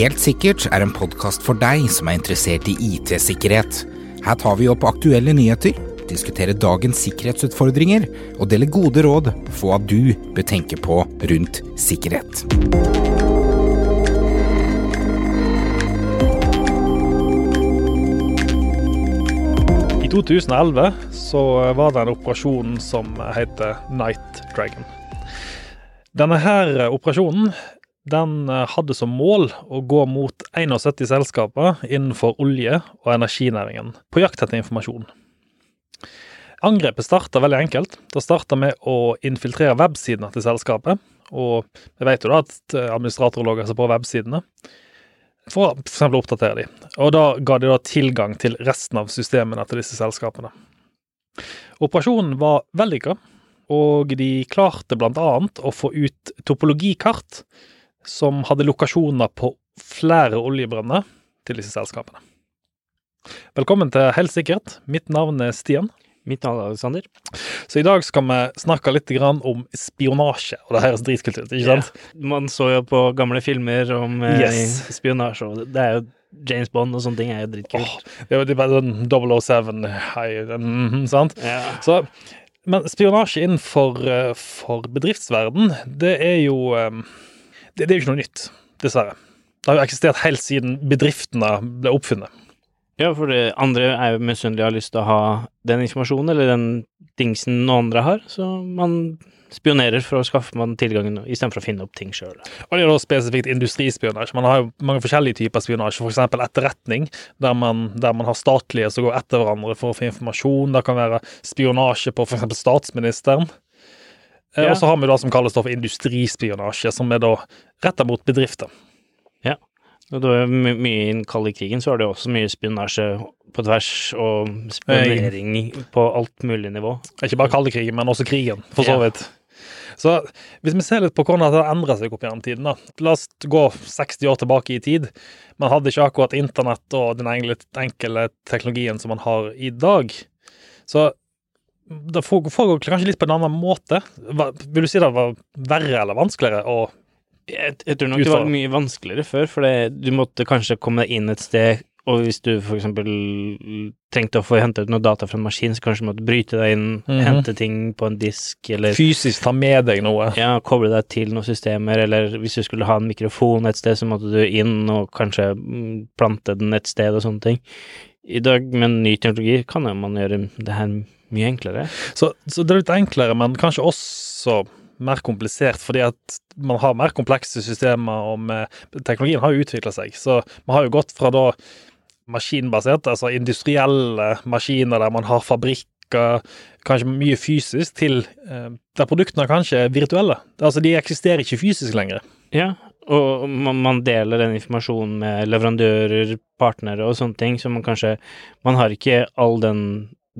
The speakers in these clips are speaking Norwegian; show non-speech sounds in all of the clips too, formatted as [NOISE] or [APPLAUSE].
Helt sikkert er en podkast for deg som er interessert i IT-sikkerhet. Her tar vi opp aktuelle nyheter, diskuterer dagens sikkerhetsutfordringer og deler gode råd for hva du bør tenke på rundt sikkerhet. I 2011 så var det en operasjon som heter Night Dragon. Denne her operasjonen den hadde som mål å gå mot 71 selskaper innenfor olje- og energinæringen på jakt etter informasjon. Angrepet starta veldig enkelt. Det starta med å infiltrere websidene til selskapet. Og vi vet jo da at administratorer logger seg på websidene for å f.eks. oppdatere de. Og da ga de da tilgang til resten av systemene til disse selskapene. Operasjonen var vellykka, og de klarte annet å få ut topologikart som hadde lokasjoner på flere oljebrønner til disse selskapene. Velkommen til Helt sikkert. Mitt navn er Stian. Mitt navn er Alexander. Så i dag skal vi snakke litt om spionasje, og det høres dritkult ut, ikke sant? Man så jo på gamle filmer om eh, Yes. spionasje, og det er jo James Bond og sånne ting er jo dritkult. Åh, det er jo er bare sånn 007, hei, mhm, sant? Ja. Så, men spionasje innenfor eh, bedriftsverden, det er jo eh, det, det er jo ikke noe nytt, dessverre. Det har jo eksistert helt siden bedriftene ble oppfunnet. ja, for det andre er jo misunnelige og har lyst til å ha den informasjonen, eller den dingsen noen andre har, så man spionerer for å skaffe man tilgangen istedenfor å finne opp ting sjøl. Og det er da spesifikt industrispionasje. Man har jo mange forskjellige typer spionasje, f.eks. etterretning, der man, der man har statlige som går etter hverandre for å få informasjon. Det kan være spionasje på f.eks. statsministeren. Eh, Ja. Og så har vi det som kalles for industrispionasje, som er da retta mot bedrifter. Og var jo my mye i den kalde krigen, så var det også mye spionasje på tvers, og spionering på alt mulig nivå. Ikke bare kalde krigen, men også krigen, for så Ja. vidt. Så hvis vi ser litt på hvordan det har endra seg opp gjennom tiden, da. La oss gå 60 år tilbake i tid. Man hadde ikke akkurat internett og den enkle teknologien som man har i dag. Så det foregår kanskje litt på en annen måte. Hva- Vil du si det var verre eller vanskeligere å Jeg, jeg tror nok det var mye vanskeligere før, for det, du måtte kanskje komme deg inn et sted, og hvis du eksempel trengte å få hente ut noe data fra en maskin, så kanskje du måtte bryte deg inn, Mhm. hente ting på en disk, eller fysisk ta med deg noe? ja, koble deg til noen systemer, eller hvis du skulle ha en mikrofon et sted, så måtte du inn og kanskje mm, plante den et sted og sånne ting. I dag, med ny teknologi, kan man gjøre det her mye enklere. Så, så det er litt enklere, men kanskje også mer komplisert, fordi at man har mer komplekse systemer, og med, teknologien har jo utvikla seg. Så man har jo gått fra da maskinbasert, altså industrielle maskiner der man har fabrikker, kanskje mye fysisk, til eh, der produktene kanskje er virtuelle. Altså de eksisterer ikke fysisk lenger. Ja, og man, man deler den informasjonen med leverandører, partnere og sånne ting, så man kanskje Man har ikke all den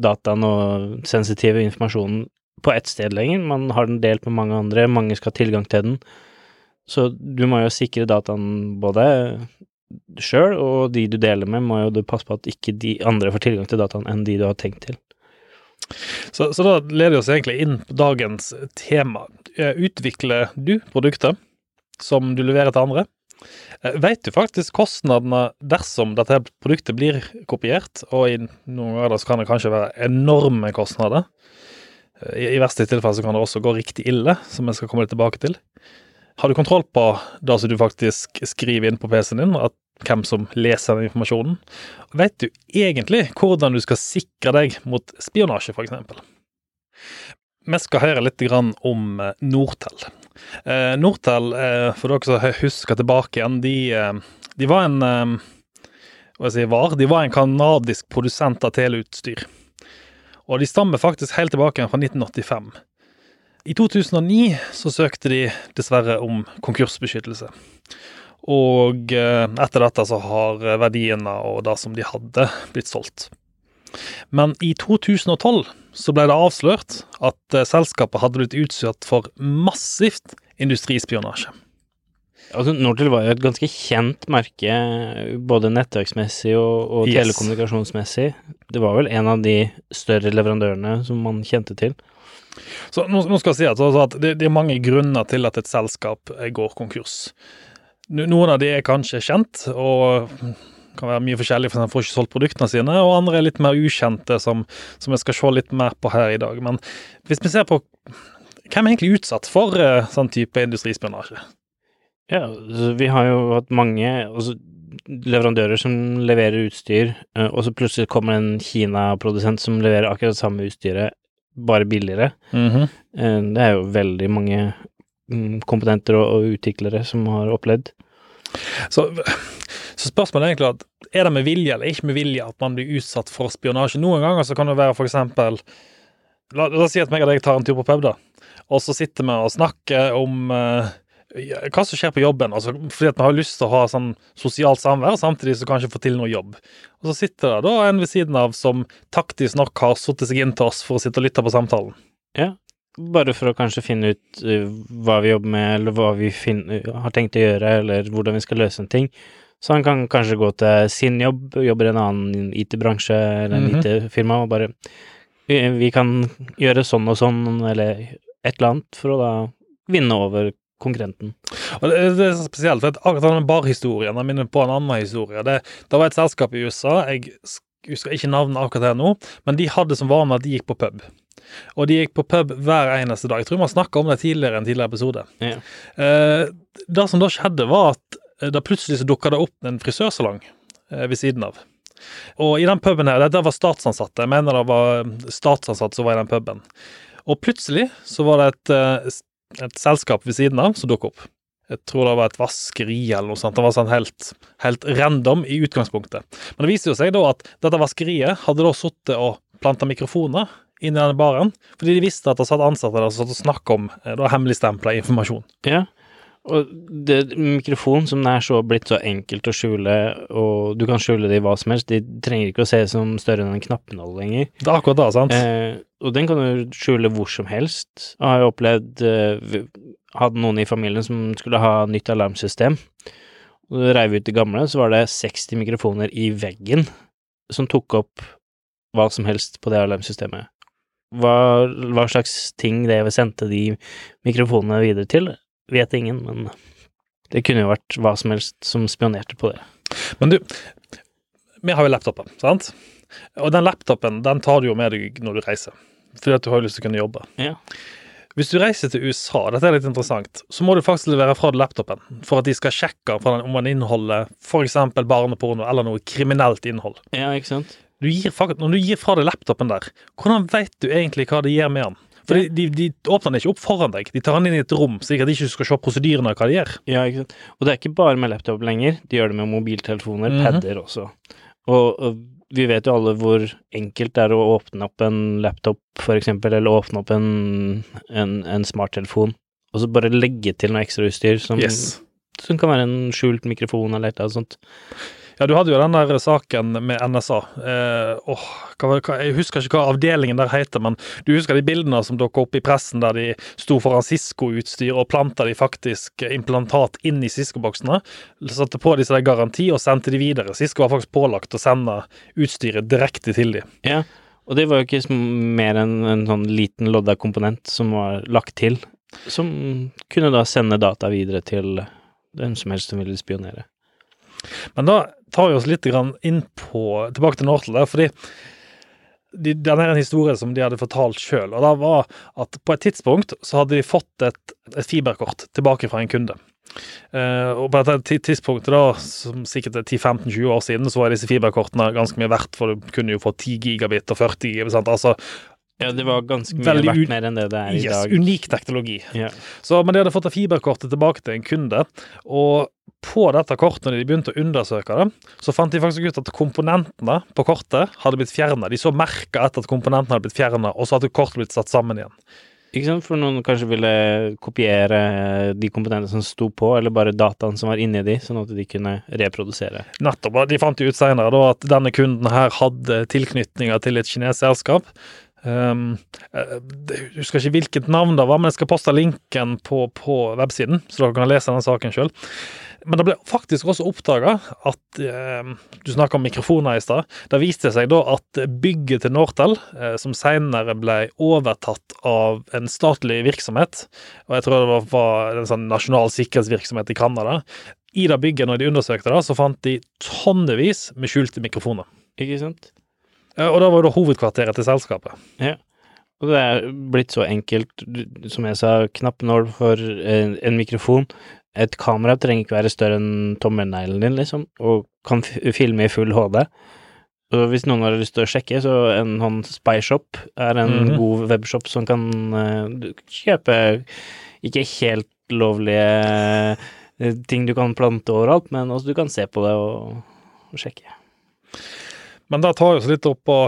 dataen og sensitive informasjonen på ett sted lenger, man har den delt med mange andre, mange skal ha tilgang til den. Så du må jo sikre dataen både sjøl, og de du deler med, må jo du passe på at ikke de andre får tilgang til dataen enn de du har tenkt til. Så, så da leder vi oss egentlig inn på dagens tema. Eh, Utvikler du produkter som du leverer til andre? Eh, Vet du faktisk kostnadene dersom dette produktet blir kopiert? Og i noen ganger så kan det kanskje være enorme kostnader. Eh, I, i verste tilfelle så kan det også gå riktig ille, som jeg skal komme litt tilbake til. Har du kontroll på det som du faktisk skriver inn på PC-en din, at hvem som leser den informasjonen? Vet du egentlig hvordan du skal sikre deg mot spionasje, f.eks.? Vi skal høre litt om eh, Nortel. Eh, Nortel, eh, for dere som husker tilbake igjen, de, eh, de var en eh, hva jeg sier var, de var en kanadisk produsent av teleutstyr. Og de stammer faktisk helt tilbake igjen fra 1985. I 2009 så søkte de dessverre om konkursbeskyttelse. Og eh, etter dette så har verdiene og det som de hadde, blitt solgt. Men i 2012 så ble det avslørt at eh, selskapet hadde blitt utsatt for massivt industrispionasje. Altså, Nortel var jo et ganske kjent merke, både nettverksmessig og, og Yes. telekommunikasjonsmessig. Det var vel en av de større leverandørene som man kjente til. Så nå, nå skal jeg si at, altså at det, det er mange grunner til at et selskap eh, går konkurs. Noen av de er kanskje kjent, og kan være mye forskjellig, for de får ikke solgt produktene sine, og andre er litt mer ukjente, som, som jeg skal se litt mer på her i dag. Men hvis vi ser på hvem er egentlig utsatt for uh, sånn type industrispionasje? Ja, vi har jo hatt mange altså, leverandører som leverer utstyr, uh, og så plutselig kommer en Kina-produsent som leverer akkurat samme utstyret, bare billigere. Mm -hmm. uh, Det er jo veldig mange kompetenter komponenter og, og utviklere som har opplevd. Så, så spørsmålet er egentlig at er det med vilje eller ikke med vilje at man blir utsatt for spionasje? Noen ganger så kan det være for eksempel La, la oss si at meg og deg tar en tur på pub, da, og så sitter vi og snakker om uh, hva som skjer på jobben, altså, fordi at vi har lyst til å ha sånn sosialt samvær, samtidig så kanskje få til noe jobb. Og så sitter det da en ved siden av som taktisk nok har satt seg inn til oss for å sitte og lytte på samtalen. Ja, bare for å kanskje finne ut eh, hva vi jobber med, eller hva vi finner, har tenkt å gjøre, eller hvordan vi skal løse en ting. Så han kan kanskje gå til sin jobb, jobber i en annen IT-bransje eller en Mhm. IT-firma, og bare vi, vi kan gjøre sånn og sånn, eller et eller annet, for å da vinne over konkurrenten. Og det, det er så spesielt, for at akkurat den barhistorien jeg minner på en annen historie. Det, det var et selskap i USA, jeg husker ikke navnet akkurat her nå, men de hadde som vane at de gikk på pub. Og de gikk på pub hver eneste dag. Jeg tror vi har snakka om det tidligere i en tidligere episode. Ja. Eh, det som da skjedde, var at det da plutselig så dukka det opp en frisørsalong eh, ved siden av. Og i den puben her, dette var statsansatte, jeg mener det var statsansatte som var i den puben. Og plutselig så var det et, eh, et selskap ved siden av som dukka opp. Jeg tror det var et vaskeri eller noe sånt. Det var sånn helt, helt random i utgangspunktet. Men det viste jo seg da at dette vaskeriet hadde da sittet og planta mikrofoner inn i denne baren, fordi de visste at det satt ansatte der som snakka om eh, da hemmeligstempla informasjon. Ja, og det, mikrofon som det er så blitt så enkelt å skjule, og du kan skjule det i hva som helst, de trenger ikke å se som større enn en knappenål lenger. Det er akkurat det, sant? Eh, og den kan du skjule hvor som helst. Jeg har jo opplevd eh, Hadde noen i familien som skulle ha nytt alarmsystem. Og da reiv vi ut det gamle, så var det 60 mikrofoner i veggen som tok opp hva som helst på det alarmsystemet. Hva, hva slags ting det sendte de mikrofonene videre til, vet ingen, men det kunne jo vært hva som helst som spionerte på det. Men du, vi har jo laptopen, sant? Og den laptopen den tar du jo med deg når du reiser, fordi at du har lyst til å kunne jobbe. Ja. Hvis du reiser til USA, dette er litt interessant, så må du faktisk levere fra deg laptopen for at de skal sjekke om den inneholder f.eks. barneporno eller noe kriminelt innhold. Ja, ikke sant? Du gir, når du gir fra deg laptopen der, hvordan vet du egentlig hva de gjør med den? For de, de, de åpner den ikke opp foran deg, de tar den inn i et rom, slik at de ikke skal se prosedyrene av hva de gjør. Ja, ikke sant. Og det er ikke bare med laptop lenger, de gjør det med mobiltelefoner, Mhm. padder også. Og, og vi vet jo alle hvor enkelt det er å åpne opp en laptop, for eksempel, eller åpne opp en, en, en smarttelefon, og så bare legge til noe ekstrautstyr som, Yes. som kan være en skjult mikrofon eller et eller annet sånt. Ja, du hadde jo den der saken med NSA. Eh, åh, hva, hva, jeg husker ikke hva avdelingen der heter, men du husker de bildene som dukka opp i pressen der de sto foran Cisco-utstyr og planta de faktisk implantat inn i Cisco-boksene. Satte på disse der garanti og sendte de videre. Cisco var faktisk pålagt å sende utstyret direkte til de. Ja, og det var jo ikke mer enn en sånn liten lodda komponent som var lagt til, som kunne da sende data videre til hvem som helst som ville spionere. Men da tar vi oss litt inn på, tilbake til Nortel, der, fordi de, den er en historie som de hadde fortalt sjøl. Og det var at på et tidspunkt så hadde de fått et, et fiberkort tilbake fra en kunde. Eh, og på dette ti- tidspunktet, da, som sikkert er 10-15-20 år siden, så var disse fiberkortene ganske mye verdt, for du kunne jo få 10 gigabit og 40 gigabit. Altså Ja, det var ganske mye Veldig verdt mer enn det det er i yes, dag. unik teknologi. Yeah. Så, men de hadde fått fiberkortet tilbake til en kunde, og på dette kortet, når de begynte å undersøke det, så fant de faktisk ut at komponentene på kortet hadde blitt fjerna. De så merka etter at komponentene hadde blitt fjerna, og så hadde kortet blitt satt sammen igjen. Ikke sant, for noen kanskje ville kopiere de komponentene som sto på, eller bare dataen som var inni de, sånn at de kunne reprodusere. Nettopp. De fant jo ut senere da at denne kunden her hadde tilknytninger til et kinesisk selskap. Um, eh, jeg husker ikke hvilket navn det var, men jeg skal poste linken på, på websiden, så dere kan lese denne saken sjøl. Men det ble faktisk også oppdaga at eh, Du snakka om mikrofoner i stad. Det viste seg da at bygget til Nortel, eh, som senere ble overtatt av en statlig virksomhet, og jeg tror det var, var en sånn nasjonal sikkerhetsvirksomhet i Canada, i det bygget, når de undersøkte det, så fant de tonnevis med skjulte mikrofoner. Ikke sant? Eh, Og det var jo da hovedkvarteret til selskapet. Ja. Og det er blitt så enkelt, som jeg sa, knappnål for en, en mikrofon. Et kamera trenger ikke være større enn tommelneglen din, liksom, og kan filme i full HD. Og hvis noen har lyst til å sjekke, så en sånn Spyshop er en Mhm. god webshop som kan uh, kjøpe ikke helt lovlige uh, ting du kan plante overalt, men også du kan se på det og, og sjekke. Men det tar oss så litt opp på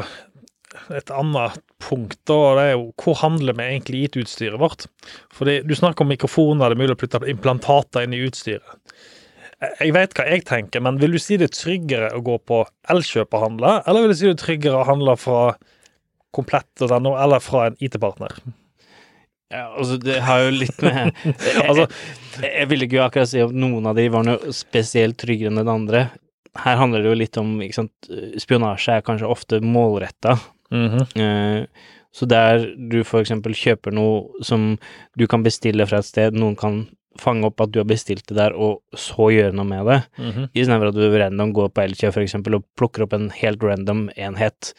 et annet punkt, da, og det er jo hvor handler vi egentlig IT-utstyret vårt? Fordi du snakker om mikrofoner, det er mulig å putte implantater inn i utstyret. Jeg vet hva jeg tenker, men vil du si det er tryggere å gå på Elkjøp og handle, eller vil du si det er tryggere å handle fra komplett.no eller fra en IT-partner? Ja, altså, det har jo litt med [LAUGHS] Altså- jeg, jeg vil ikke akkurat si at noen av de var noe spesielt tryggere enn den andre. Her handler det jo litt om ikke sant, Spionasje er kanskje ofte målretta. Mhm. -hmm. så der du for eksempel kjøper noe som du kan bestille fra et sted, noen kan fange opp at du har bestilt det der, og så gjøre noe med det, Mhm. istedenfor at du random går på Elkjøp for eksempel og plukker opp en helt random enhet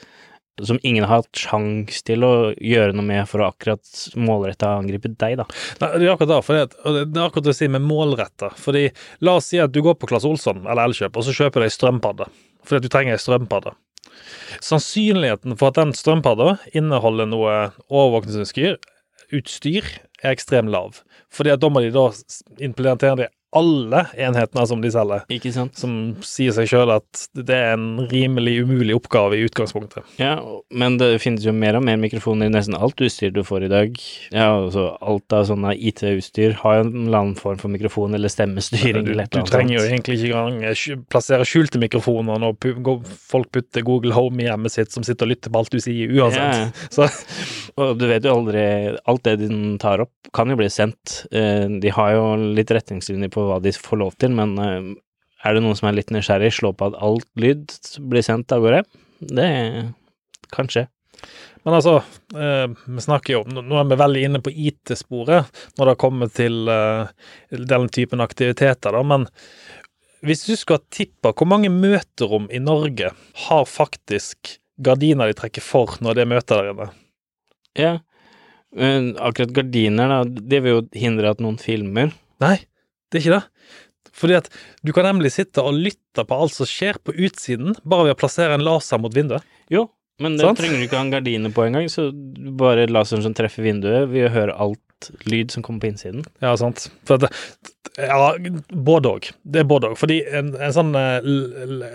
som ingen har hatt sjans til å gjøre noe med for å akkurat målretta angripe deg, da. Nei, det er akkurat det, for det, det er akkurat det å si med målretta. Fordi la oss si at du går på Claes Olsson eller Elkjøp, og så kjøper du ei strømpadde. Fordi at du trenger ei strømpadde. Sannsynligheten for at den strømpadda inneholder noe overvåkningsutstyr utstyr, er ekstremt lav. Fordi at da må de da implementere det alle enhetene som de selger. Ikke sant? Som sier seg sjøl at det er en rimelig umulig oppgave i utgangspunktet. Ja, men det finnes jo mer og mer mikrofoner i nesten alt utstyr du får i dag. Ja, altså alt av sånne IT-utstyr har jo en eller annen form for mikrofon eller stemmestyring eller et du eller annet trenger jo egentlig ikke engang eh, plassere skjulte mikrofoner når folk putter Google Home i hjemmet sitt, som sitter og lytter på alt du sier uansett. Ja, [LAUGHS] Så og du vet jo aldri Alt det de tar opp, kan jo bli sendt. Eh, De har jo litt retningslinjer på hva de får lov til, men eh, er det noen som er litt nysgjerrig, slå på at alt lyd blir sendt av gårde? Det kan skje. Men altså, eh, vi snakker jo Nå er vi veldig inne på IT-sporet når det kommer til eh, den typen aktiviteter, da, men hvis du skal tippe hvor mange møterom i Norge har faktisk gardiner de trekker for når det er møter der inne? Ja. Akkurat gardiner, da, det vil jo hindre at noen filmer. Nei, det er ikke det. Fordi at du kan nemlig sitte og lytte på alt som skjer på utsiden, bare ved å plassere en laser mot vinduet. Jo, men det sånn? trenger du ikke ha en gardine på engang, så bare laseren som treffer vinduet, vil høre alt lyd som kommer på innsiden. Ja, sant. For at, det- ja, både òg. Det er både òg. Fordi en, en sånn eh,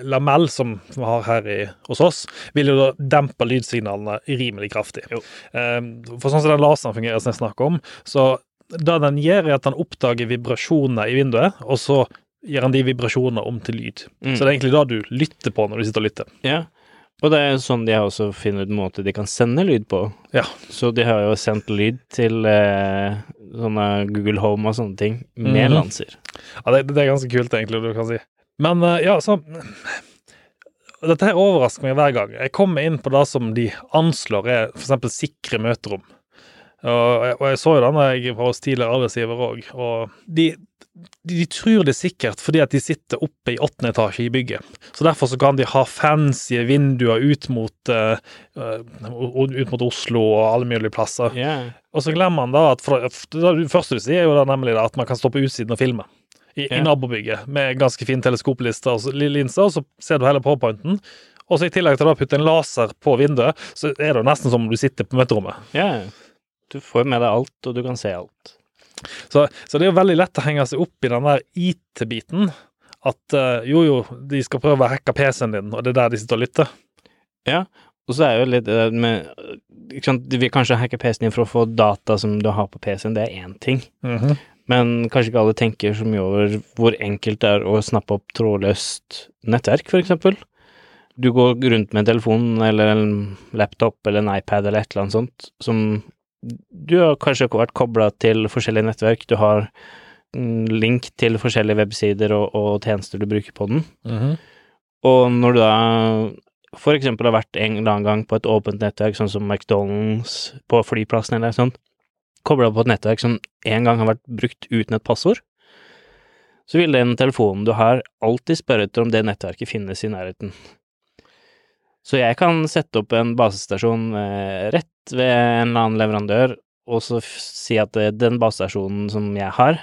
lamell som vi har her i, hos oss, vil jo da dempe lydsignalene rimelig kraftig. Jo. Eh, for sånn som den laseren fungerer, som jeg snakker om, så det den gjør, er at den oppdager vibrasjoner i vinduet, og så gjør han de vibrasjonene om til lyd. Mm. Så det er egentlig det du lytter på når du sitter og lytter. Ja, og det er sånn de har også funnet ut måte de kan sende lyd på. Ja. Så de har jo sendt lyd til eh, sånne Google Home og sånne ting med mm. lanser. Ja, det, det er ganske kult, egentlig, du kan si. Men eh, ja, så Dette her overrasker meg hver gang. Jeg kommer inn på det som de anslår er f.eks. sikre møterom. Og jeg, og jeg så jo den jeg var hos tidligere arbeidsgiver òg, og de, de, de tror det er sikkert fordi at de sitter oppe i åttende etasje i bygget. Så derfor så kan de ha fancy vinduer ut mot, eh, ut mot Oslo og alle mulige plasser. Ja. Og så glemmer man da at for, det første du sier, er jo da nemlig da at man kan stå på utsiden og filme. I, i Ja. nabobygget med ganske fin teleskoplister og linser, og så ser du hele powerpointen. Og så i tillegg til å putte en laser på vinduet, så er det jo nesten som om du sitter på møterommet. ja. Du får med deg alt, og du kan se alt. Så, så det er jo veldig lett å henge seg opp i den der IT-biten. At eh, jo, jo, de skal prøve å hacke PC-en din, og det er der de sitter og lytter. Ja, Og så er jo litt det med ikke sant, De vil kanskje hacke PC-en din for å få data som du har på PC-en, det er én ting. Men kanskje ikke alle tenker så mye over hvor enkelt det er å snappe opp trådløst nettverk, eksempel. Du går rundt med en telefon eller en laptop eller en iPad eller et eller annet sånt som Du har kanskje vært kobla til forskjellige nettverk, du har mm, link til forskjellige websider og, og tjenester du bruker på den. Og når du da for eksempel har vært en eller annen gang på et åpent nettverk, sånn som McDonald's på flyplassen eller sånt, kobla på et nettverk som en gang har vært brukt uten et passord, så vil den telefonen du har, alltid spørre etter om det nettverket finnes i nærheten. Så jeg kan sette opp en basestasjon eh, rett ved en eller annen leverandør, og så si at eh, den basestasjonen som jeg har,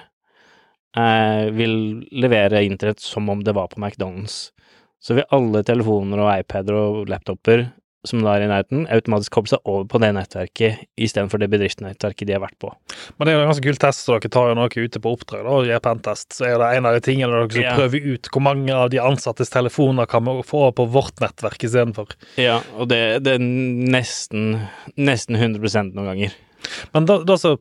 eh, vil levere internett som om det var på McDonald's. Så vil alle telefoner og iPader og laptoper som da er i nærheten, automatisk koble seg over på det nettverket istedenfor det bedriftsnettverket de har vært på. Men det er jo en ganske kul test, så dere tar jo noe ute på oppdrag da, og gjør pentest. Så er det en av de tingene dere skal Ja. prøve ut hvor mange av de ansattes telefoner kan vi få på vårt nettverk istedenfor. Ja, og det, det er nesten, nesten 100 noen ganger. Men da, da så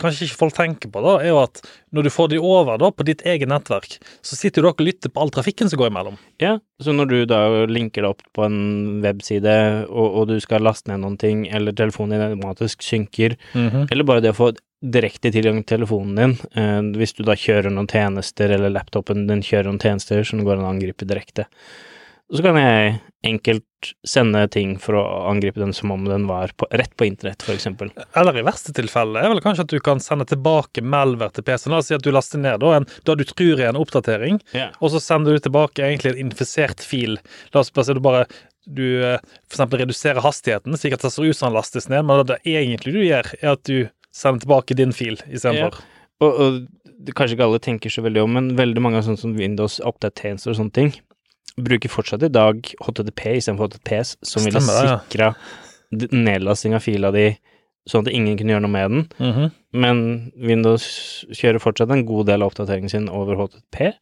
kanskje ikke folk tenker på, da, er jo at når du får de over da på ditt eget nettverk, så sitter du og lytter på all trafikken som går imellom. Ja, så når du da linker det opp på en webside, og, og du skal laste ned noen ting, eller telefonen din automatisk synker, eller bare det å få direkte tilgang til telefonen din, eh, hvis du da kjører noen tjenester, eller laptopen din kjører noen tjenester som går an å angripe direkte. Så kan jeg enkelt sende ting for å angripe den som om den var på, rett på internett, eksempel. Eller i verste tilfelle er vel kanskje at du kan sende tilbake malware til PC-en. La oss si at du laster ned da, en, da du tror er en oppdatering, yeah. og så sender du tilbake egentlig en infisert fil. La oss bare si du bare du f.eks. for eksempel reduserer hastigheten, slik at som den lastes ned, men det egentlig du gjør, er at du sender tilbake din fil istedenfor. Og, og det, kanskje ikke alle tenker så veldig om, men veldig mange av sånne som Windows oppdateringstjenester og sånne ting, bruker fortsatt i dag HTTP istedenfor HTTPS, som ville Stemmer ja. sikra d- nedlasting av fila di, sånn at ingen kunne gjøre noe med den. Mhm. Men Windows kjører fortsatt en god del av oppdateringen sin over HTTP,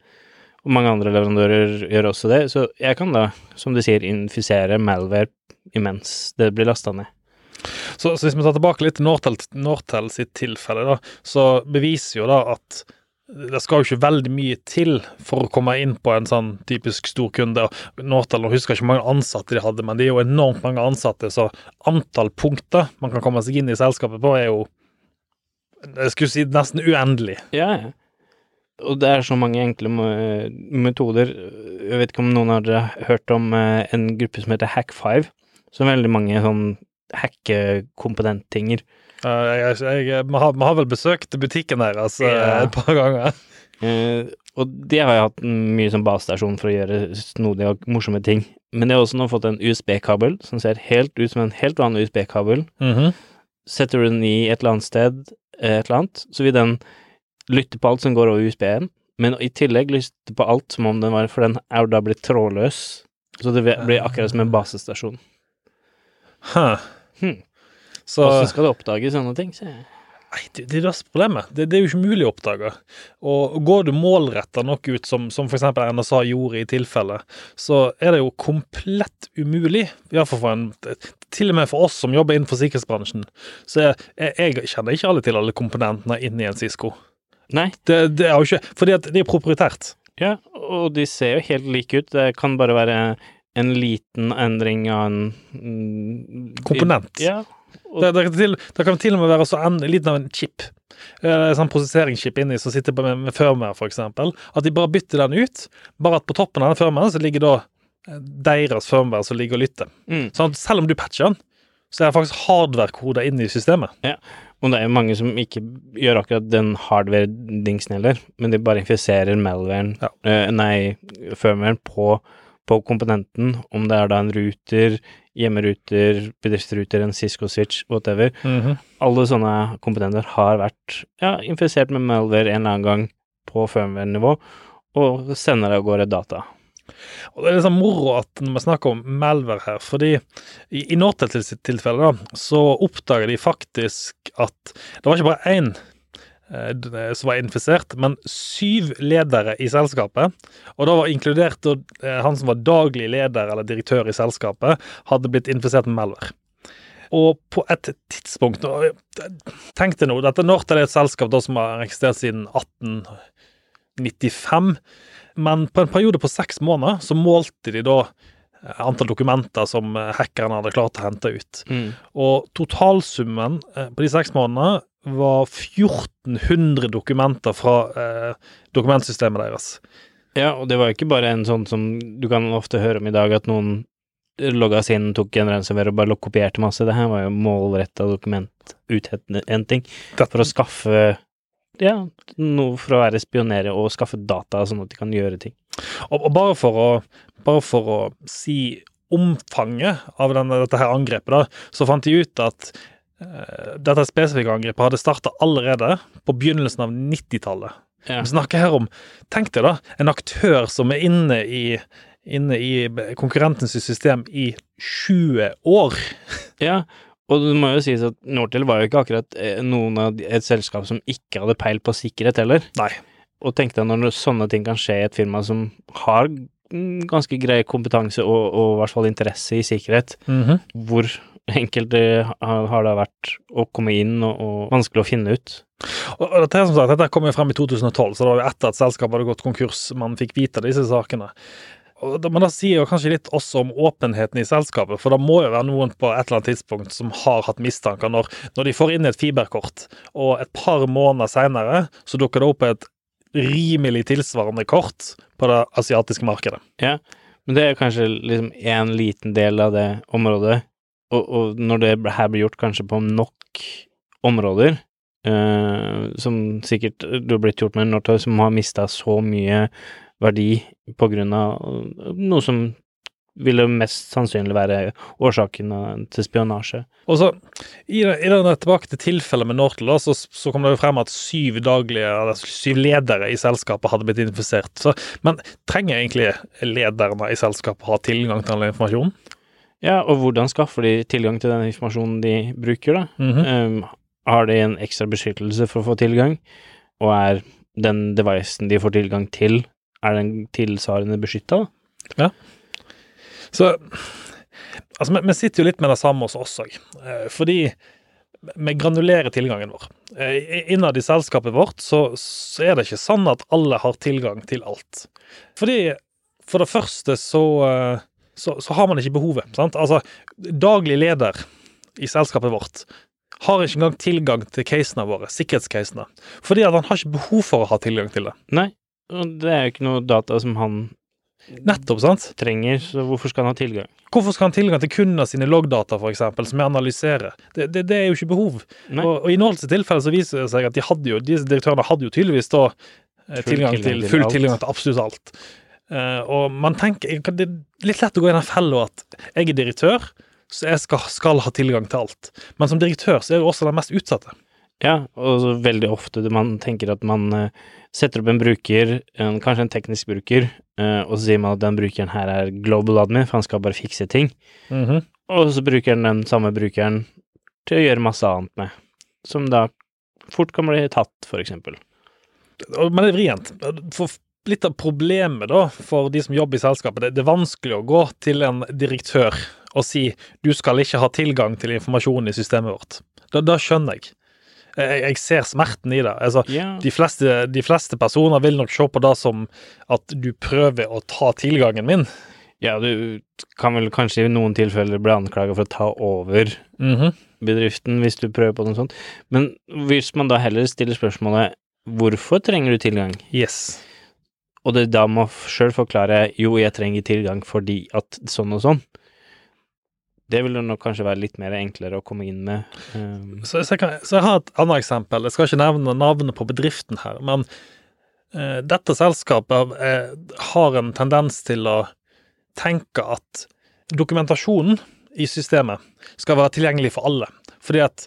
og mange andre leverandører gjør også det, så jeg kan da, som du sier, infisere malware imens det blir lasta ned. Så, så hvis vi tar tilbake litt Nortel, Nortel sitt tilfelle, da, så beviser jo da at det skal jo ikke veldig mye til for å komme inn på en sånn typisk storkunde. kunde. Nortel, nå husker ikke hvor mange ansatte de hadde, men de er jo enormt mange ansatte, så antall punkter man kan komme seg inn i selskapet på, er jo jeg skulle si nesten uendelig. Ja, ja. Og det er så mange enkle metoder. Jeg vet ikke om noen har hørt om eh, en gruppe som heter Hack5, som veldig mange sånn hackekomponenttinger. Eh, Jeg, jeg, jeg, vi, har, vi har vel besøkt butikken deres altså, Ja. et par ganger. Uh, og det har jeg hatt mye som basestasjon for å gjøre snodige og morsomme ting. Men jeg har også nå fått en USB-kabel som ser helt ut som en helt vanlig USB-kabel. Mhm. Setter du den i et eller annet sted, eh, et eller annet, så vil den lytte på alt som går over USB-en, men i tillegg lytte på alt som om den var, for den er jo da blitt trådløs. Så det blir akkurat som en basestasjon. Huh. Hm. Så Hvordan skal du oppdage sånne ting? Så? Nei, det, det er det som er problemet. Det, det er jo ikke mulig å oppdage. Og går du målretta nok ut, som, som f.eks. NSA gjorde i tilfellet, så er det jo komplett umulig, iallfall for en Til og med for oss som jobber innenfor sikkerhetsbransjen, så jeg, jeg, jeg kjenner ikke alle til alle komponentene inni en Cisco. Nei, Det, det er jo ikke Fordi at det er proprietært. ja, og de ser jo helt like ut. Det kan bare være en liten endring av en mm, Komponent. Ja. Det, det, kan til, det kan til og med være så en, liten av en chip. Eh, En sånn prosesseringschip inni som sitter med, med firmware, eksempel. At de bare bytter den ut. Bare at på toppen av den firmwaren så ligger da eh, deres firmware som ligger og lytter. mm. Sånn selv om du patcher den, så er det faktisk hardware-koder inni systemet. Og det er jo mange som ikke gjør akkurat den hardware-dingsen heller, men de bare infiserer malwaren, Ja. eh, nei, firmwaren på, på komponenten, om det er da en ruter, hjemmeruter, bedriftsruter, en Cisco-switch, whatever. Alle sånne komponenter har vært ja, infisert med malware en eller annen gang på firmware-nivå, og sender av gårde data. Og Det er litt sånn moro at når vi snakker om malware her, fordi i, i Nortel sitt tilfelle da, så oppdager de faktisk at det var ikke bare én som var infisert, men syv ledere i selskapet. Og da var inkludert eh, han som var daglig leder eller direktør i selskapet, hadde blitt infisert med malware. Og på et tidspunkt Tenk deg nå, dette Nortel er et selskap som har eksistert siden 1895. Men på en periode på seks måneder så målte de da eh, antall dokumenter som eh, hackerne hadde klart å hente ut. Og totalsummen eh, på de seks månedene var 1400 dokumenter fra eh, dokumentsystemet deres. Ja, og det var jo ikke bare en sånn som du kan ofte høre om i dag, at noen logga seg inn, tok en ransomware og bare kopierte masse. Det her var jo målretta dokumentuthenting for å skaffe ja, noe for å være spionere og skaffe data, sånn at de kan gjøre ting. Og, og bare, for å, bare for å si omfanget av denne, dette her angrepet, da, så fant de ut at dette spesifikke angrepet hadde starta allerede på begynnelsen av 90-tallet. Ja. Vi snakker her om Tenk deg da, en aktør som er inne i, inne i konkurrentens system i 20 år. Ja, og det må jo sies at Nortel var jo ikke akkurat eh, noen av et selskap som ikke hadde peil på sikkerhet heller. Nei. Og tenk deg når sånne ting kan skje i et firma som har mm, ganske grei kompetanse og, og i hvert fall interesse i sikkerhet, hvor -hmm. det har har det vært å komme inn og, og vanskelig å finne ut. Og, dette, som sagt, dette kom jo frem i 2012, så det var jo etter at selskapet hadde gått konkurs man fikk vite disse sakene. Men det sier jo kanskje litt også om åpenheten i selskapet, for det må jo være noen på et eller annet tidspunkt som har hatt mistanker når, når de får inn et fiberkort, og et par måneder seinere så dukker det opp et rimelig tilsvarende kort på det asiatiske markedet. Ja, men det er kanskje liksom en liten del av det området, og, og når det her blir gjort kanskje på nok områder, eh, som sikkert du har blitt gjort med Northug, som har mista så mye verdi på grunn av noe som ville mest sannsynlig være årsaken til spionasje. Og så, i, i denne tilbake til tilfellet med Nortel, så, så kom det jo frem at syv daglige, eller syv ledere i selskapet hadde blitt infisert. Men trenger egentlig lederne i selskapet ha tilgang til all informasjonen? Ja, og hvordan skaffer de tilgang til den informasjonen de bruker, da? Mhm. Um, har de en ekstra beskyttelse for å få tilgang, og er den devicen de får tilgang til, er den tilsvarende beskytta? Så Altså, vi, vi sitter jo litt med det samme hos oss òg. Fordi vi granulerer tilgangen vår. Eh, Innad i selskapet vårt så, så er det ikke sånn at alle har tilgang til alt. Fordi for det første så, eh, så, så har man ikke behovet. sant? Altså, daglig leder i selskapet vårt har ikke engang tilgang til casene våre, sikkerhetscasene. Fordi at han har ikke behov for å ha tilgang til det. Nei, og det er jo ikke noe data som han Nettopp, sant? trenger, så hvorfor skal han ha tilgang? Hvorfor skal han ha tilgang til kundene sine loggdata, eksempel, som jeg analyserer? Det, det, det er jo ikke behov. Nei. Og, og i Nords tilfelle så viser det seg at de hadde jo, disse direktørene hadde jo tydeligvis da eh, Full tilgang til full tilgang til absolutt alt. Eh, og man tenker Det er litt lett å gå i den fella at jeg er direktør, så jeg skal, skal ha tilgang til alt. Men som direktør så er du også den mest utsatte. Ja, og så veldig ofte man tenker at man eh, setter opp en bruker, en, kanskje en teknisk bruker, eh, og så sier man at den brukeren her er global admin, for han skal bare fikse ting. Mhm. Og så bruker den den samme brukeren til å gjøre masse annet med, som da fort kan bli tatt, for eksempel. Men det er vrient. For litt av problemet da, for de som jobber i selskapet, det, det er vanskelig å gå til en direktør og si du skal ikke ha tilgang til informasjonen i systemet vårt. Da, da skjønner jeg. jeg. Jeg ser smerten i det. Altså, yeah. de, fleste, de fleste personer vil nok se på det som at du prøver å ta tilgangen min. ja, du kan vel kanskje i noen tilfeller bli anklaget for å ta over Mhm. bedriften hvis du prøver på noe sånt, men hvis man da heller stiller spørsmålet hvorfor trenger du tilgang? Yes. Og det da må sjøl forklare jo, jeg trenger tilgang fordi at sånn og sånn. Det vil nok kanskje være litt mer enklere å komme inn med. Um, Så, så, jeg kan, så jeg har et annet eksempel. Jeg skal ikke nevne navnet på bedriften her, men uh, dette selskapet uh, har en tendens til å tenke at dokumentasjonen i systemet skal være tilgjengelig for alle. Fordi at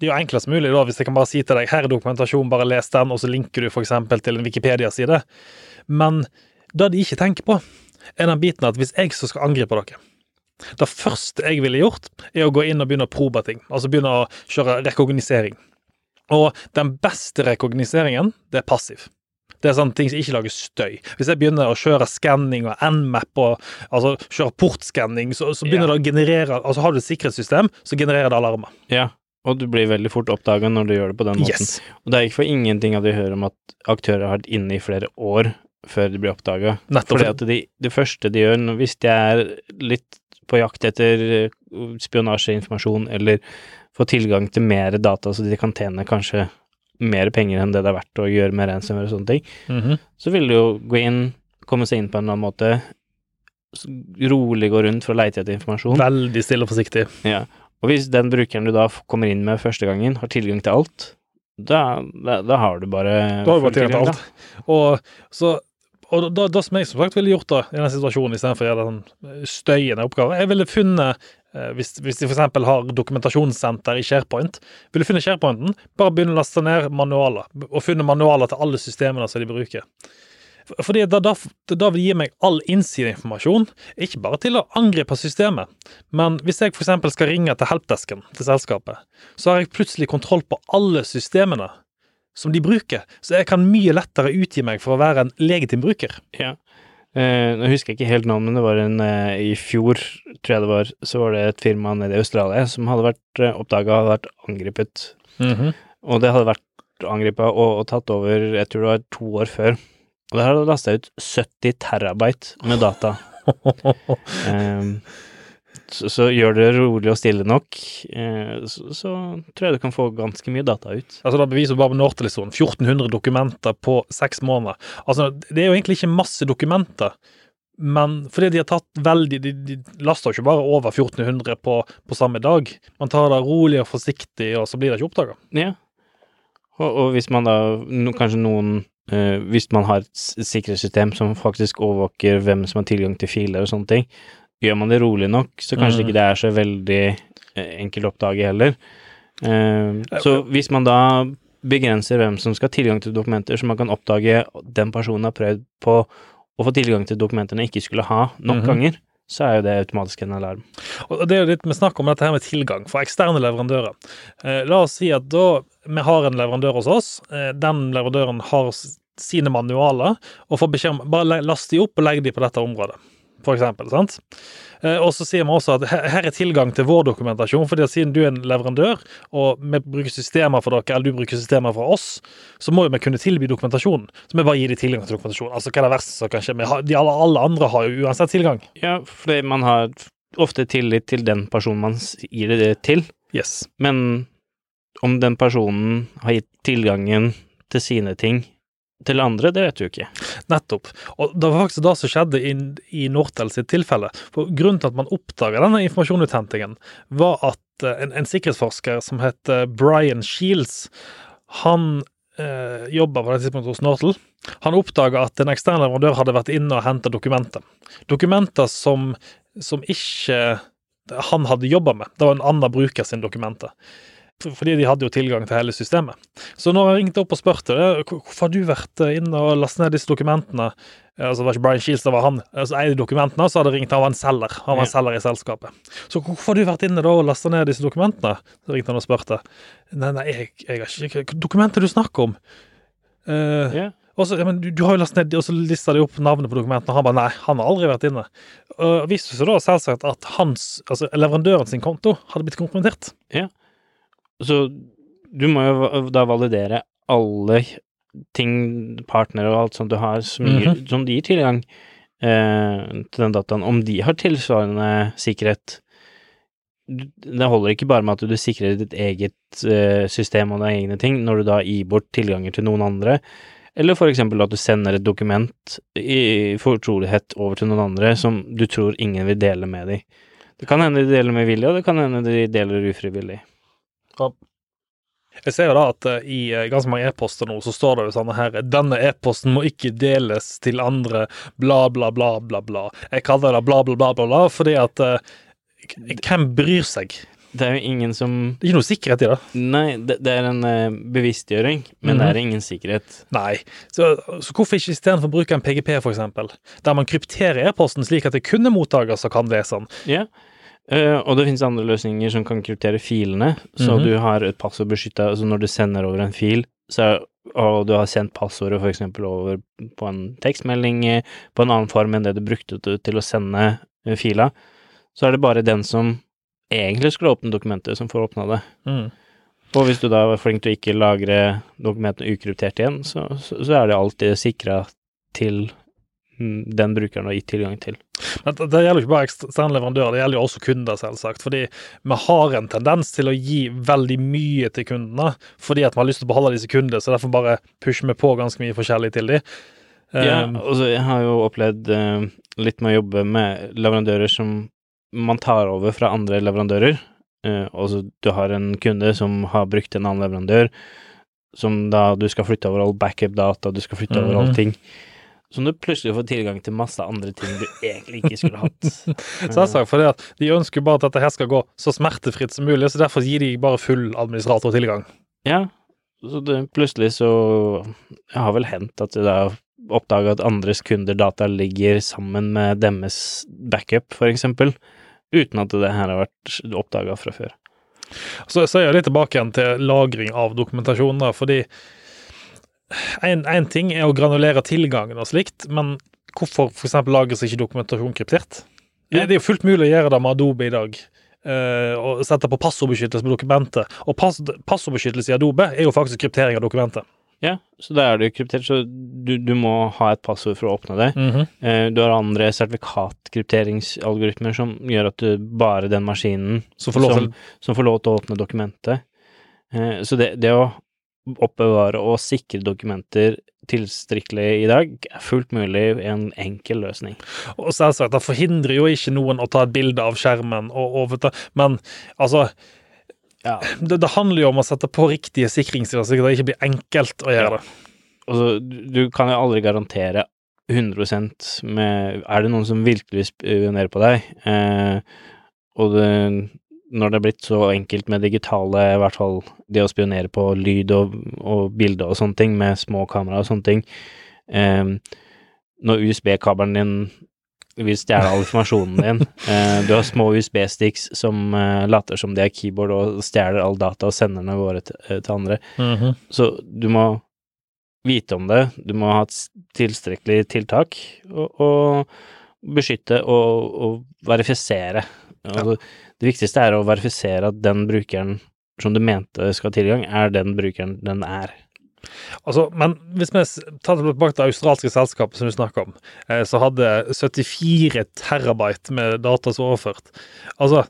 det er jo enklest mulig da, hvis jeg kan bare si til deg her er dokumentasjon, bare les den, og så linker du f.eks. til en Wikipedia-side. Men det de ikke tenker på, er den biten at hvis jeg så skal angripe dere det første jeg ville gjort, er å gå inn og begynne å probe ting. Altså begynne å kjøre rekognosering. Og den beste rekognoseringen, det er passiv. Det er sånne ting som ikke lager støy. Hvis jeg begynner å kjøre skanning og nmap og altså kjøre portskanning, så, så begynner yeah. det å generere Altså har du et sikkerhetssystem, så genererer det alarmer. ja, og du blir veldig fort oppdaga når du gjør det på den måten. Yes. Og det er ikke for ingenting at vi hører om at aktører har vært inne i flere år før de blir oppdaga. Fordi at de, det første de gjør, hvis de er litt på jakt etter eh, spionasjeinformasjon eller får tilgang til mer data så de kan tjene kanskje mer penger enn det det er verdt å gjøre med ransomware og sånne ting, Mhm. så vil du jo gå inn, komme seg inn på en eller annen måte, rolig gå rundt for å leite etter informasjon. Veldig stille og forsiktig. Ja. Og hvis den brukeren du da kommer inn med første gangen, har tilgang til alt, da, da, da har du bare Da har du bare tilgang til alt. Og, så, og da, da som jeg som sagt ville gjort da, i den situasjonen, istedenfor å gjøre den sånn støyende oppgaven Jeg ville funnet eh, hvis, hvis de f.eks. har dokumentasjonssenter i SharePoint, ville funnet SharePointen, bare begynne å laste ned manualer, og funnet manualer til alle systemene som de bruker. For- Fordi da, da, da vil det gi meg all innsideinformasjon, ikke bare til å angripe systemet, men hvis jeg f.eks. skal ringe til helpdesken til selskapet, så har jeg plutselig kontroll på alle systemene som de bruker, så jeg kan mye lettere utgi meg for å være en legitim bruker. Ja. Eh, nå husker jeg ikke helt navnet, men det var en eh, I fjor, tror jeg det var, så var det et firma nede i Australia som hadde vært uh, oppdaga hadde vært angrepet. Og det hadde vært angrepet og, og tatt over, jeg tror det var to år før. Og har du lasta ut 70 terabyte med data. [LAUGHS] Ehm, så, så gjør det rolig og stille nok, eh, så, så tror jeg du kan få ganske mye data ut. Altså da beviser bare Nortelison 1400 dokumenter på seks måneder. Altså, det er jo egentlig ikke masse dokumenter, men fordi de har tatt veldig De, de laster jo ikke bare over 1400 på, på samme dag. Man tar det rolig og forsiktig, og så blir det ikke oppdaga. Ja. Og, og hvis man da no, Kanskje noen uh, Hvis man har et sikkerhetssystem som faktisk overvåker hvem som har tilgang til filer og sånne ting, gjør man det rolig nok, så kanskje Mm. ikke det er så veldig eh, enkelt å oppdage heller. Uh, så hvis man da begrenser hvem som skal ha tilgang til dokumenter, så man kan oppdage den personen har prøvd på å få tilgang til dokumentene ikke skulle ha nok Mhm. ganger, så er jo det automatisk en alarm. Og det er jo litt med snakk om dette her med tilgang for eksterne leverandører. Eh, la oss si at da vi har en leverandør hos oss, eh, den leverandøren har sine manualer, og får beskjed om bare last de opp og legg de på dette området, for eksempel. sant? Eh, og så sier vi også at her, er tilgang til vår dokumentasjon, fordi at siden du er en leverandør, og vi bruker systemer for dere, eller du bruker systemer for oss, så må jo vi kunne tilby dokumentasjon. Så vi bare gir de tilgang til dokumentasjon. Altså hva er det verste som kan skje? De alle, alle andre har jo uansett tilgang. Ja, fordi man har ofte tillit til den personen man gir det til. Yes. Men om den personen har gitt tilgangen til sine ting til andre, det vet du ikke. Nettopp. Og det var faktisk det som skjedde i, i Nortel sitt tilfelle. For Grunnen til at man oppdaga denne informasjonsuthentingen, var at eh, en, en sikkerhetsforsker som het Brian Shields, han eh, jobba på det tidspunktet hos Nortel. Han oppdaga at en ekstern leverandør hadde vært inne og henta dokumenter. Dokumenter som, som ikke han hadde jobba med. Det var en annen bruker sin dokumenter. For- Fordi de hadde jo tilgang til hele systemet. Så når jeg ringte opp og spurte hvorfor har du vært eh, inne og lastet ned disse dokumentene Eh, Altså, det var ikke Brian Shields, det var han eh, som eide dokumentene. Så hadde jeg ringt, han var en selger. Han var en selger i selskapet. Så hvorfor har du vært inne da og lastet ned disse dokumentene? Så ringte han og spurte. Nei, nei, jeg, jeg har ikke dokumenter du snakker om? Uh, Ja. og så, ja, men du, du har jo lastet ned, og så lista de opp navnet på dokumentene, og han bare nei, han har aldri vært inne. Og viste seg da selvsagt at hans, altså leverandøren sin konto hadde blitt kompromittert. Så du må jo da validere alle ting, partnere og alt sånt du har, som, gir, Mhm. som de gir tilgang eh, til den dataen, om de har tilsvarende sikkerhet. Det holder ikke bare med at du sikrer ditt eget eh, system og dine egne ting, når du da gir bort tilganger til noen andre, eller for eksempel at du sender et dokument i fortrolighet over til noen andre som du tror ingen vil dele med deg. Det kan hende de deler med vilje, og det kan hende de deler ufrivillig. Jeg ser jo da at eh, i eh, ganske mange e-poster nå så står det jo sånn her Denne e-posten må ikke deles til andre, bla, bla, bla, bla, bla. Jeg kaller det bla, bla, bla, bla, bla fordi at uh, Hvem bryr seg? Det er jo ingen som Det er ikke noe sikkerhet i det. Nei, det, det er en bevisstgjøring, men det er ingen sikkerhet. Nei. Så, så hvorfor ikke istedenfor bruke en PGP, for eksempel, der man krypterer e-posten slik at det kun er mottaker som kan lese den? Ja. Eh, og det finnes andre løsninger som kan kryptere filene, så Mhm. du har et passord beskytta Altså når du sender over en fil, så og du har sendt passordet eksempel over på en tekstmelding eh, på en annen form enn det du brukte til, å sende eh, fila, så er det bare den som egentlig skulle åpne dokumentet, som får åpna det. Mm. Og hvis du da er flink til å ikke lagre dokumentene ukryptert igjen, så, så, så er det alltid sikra til mm, den brukeren har gitt tilgang til. Men det, gjelder jo ikke bare eksterne leverandører, det gjelder jo også kunder, selvsagt. Fordi vi har en tendens til å gi veldig mye til kundene, fordi at vi har lyst til å beholde disse kundene, så derfor bare pusher vi på ganske mye forskjellig til dem. Ja, Um, altså jeg har jo opplevd eh, litt med å jobbe med leverandører som man tar over fra andre leverandører. Altså du har en kunde som har brukt en annen leverandør, som da du skal flytte over all backup-data, du skal flytte over Mhm. allting. Som du plutselig får tilgang til masse andre ting du egentlig ikke skulle hatt. [LAUGHS] så jeg sa for det at de ønsker bare at dette her skal gå så smertefritt som mulig, så derfor gir de bare full administratortilgang. Ja, så det, plutselig så Det har vel hendt at du da oppdaga at andres kunder data ligger sammen med deres backup, for eksempel, uten at det her har vært oppdaga fra før. Så, så er jeg litt tilbake igjen til lagring av dokumentasjon, da, fordi en ting er å granulere tilgangen og slikt, men hvorfor f.eks. lagres ikke dokumentasjon kryptert? Det er jo fullt mulig å gjøre det med Adobe i dag. Uh, og sette på passordbeskyttelse på dokumentet. Og pass, passordbeskyttelse i Adobe er jo faktisk kryptering av dokumentet. Ja, så da er det jo kryptert, så du, du må ha et passord for å åpne det. Eh, Du har andre sertifikatkrypteringsalgoritmer som gjør at du bare den maskinen som får lov til som, som får lov til å åpne dokumentet. Uh, Så det, det å oppbevare og sikre dokumenter tilstrekkelig i dag er fullt mulig en enkel løsning. Og selvsagt, det forhindrer jo ikke noen å ta et bilde av skjermen, og, overta, men altså Ja. det, det handler jo om å sette på riktige sikringssider, så det ikke blir enkelt å gjøre det. Altså, du du kan jo aldri garantere 100% med Er det noen som virkelig spionerer på deg? Eh, og det, når det er blitt så enkelt med digitale, i hvert fall det å spionere på lyd og, og bilde og sånne ting, med små kamera og sånne ting eh, Når USB-kabelen din vil stjele all informasjonen din, [LAUGHS] eh, du har små USB-sticks som eh, later som de er keyboard og stjeler all data og sender den av gårde til, til andre, så du må vite om det, du må ha et tilstrekkelig tiltak, og, og beskytte og, og verifisere. Altså, Det viktigste er å verifisere at den brukeren som du mente skal ha tilgang, er den brukeren den er. Altså, men hvis vi tar tilbake til det australske selskapet som du snakker om, eh, så hadde 74 terabyte med data som overført. Altså,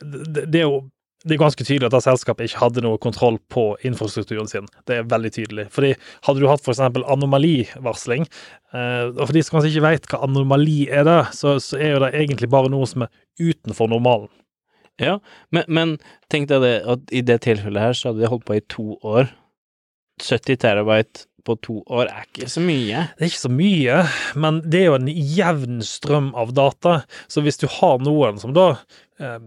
det, er jo det er ganske tydelig at det selskapet ikke hadde noe kontroll på infrastrukturen sin. Det er veldig tydelig. Fordi hadde du hatt f.eks. anomalivarsling, eh, og for de som kanskje ikke vet hva anomali er, det, så, er det egentlig bare noe som er utenfor normalen. Ja, men, men tenk deg det at i det tilfellet her så hadde de holdt på i to år. 70 terabyte på to år er ikke så mye. Det er ikke så mye, men det er jo en jevn strøm av data. Så hvis du har noen som da, eh,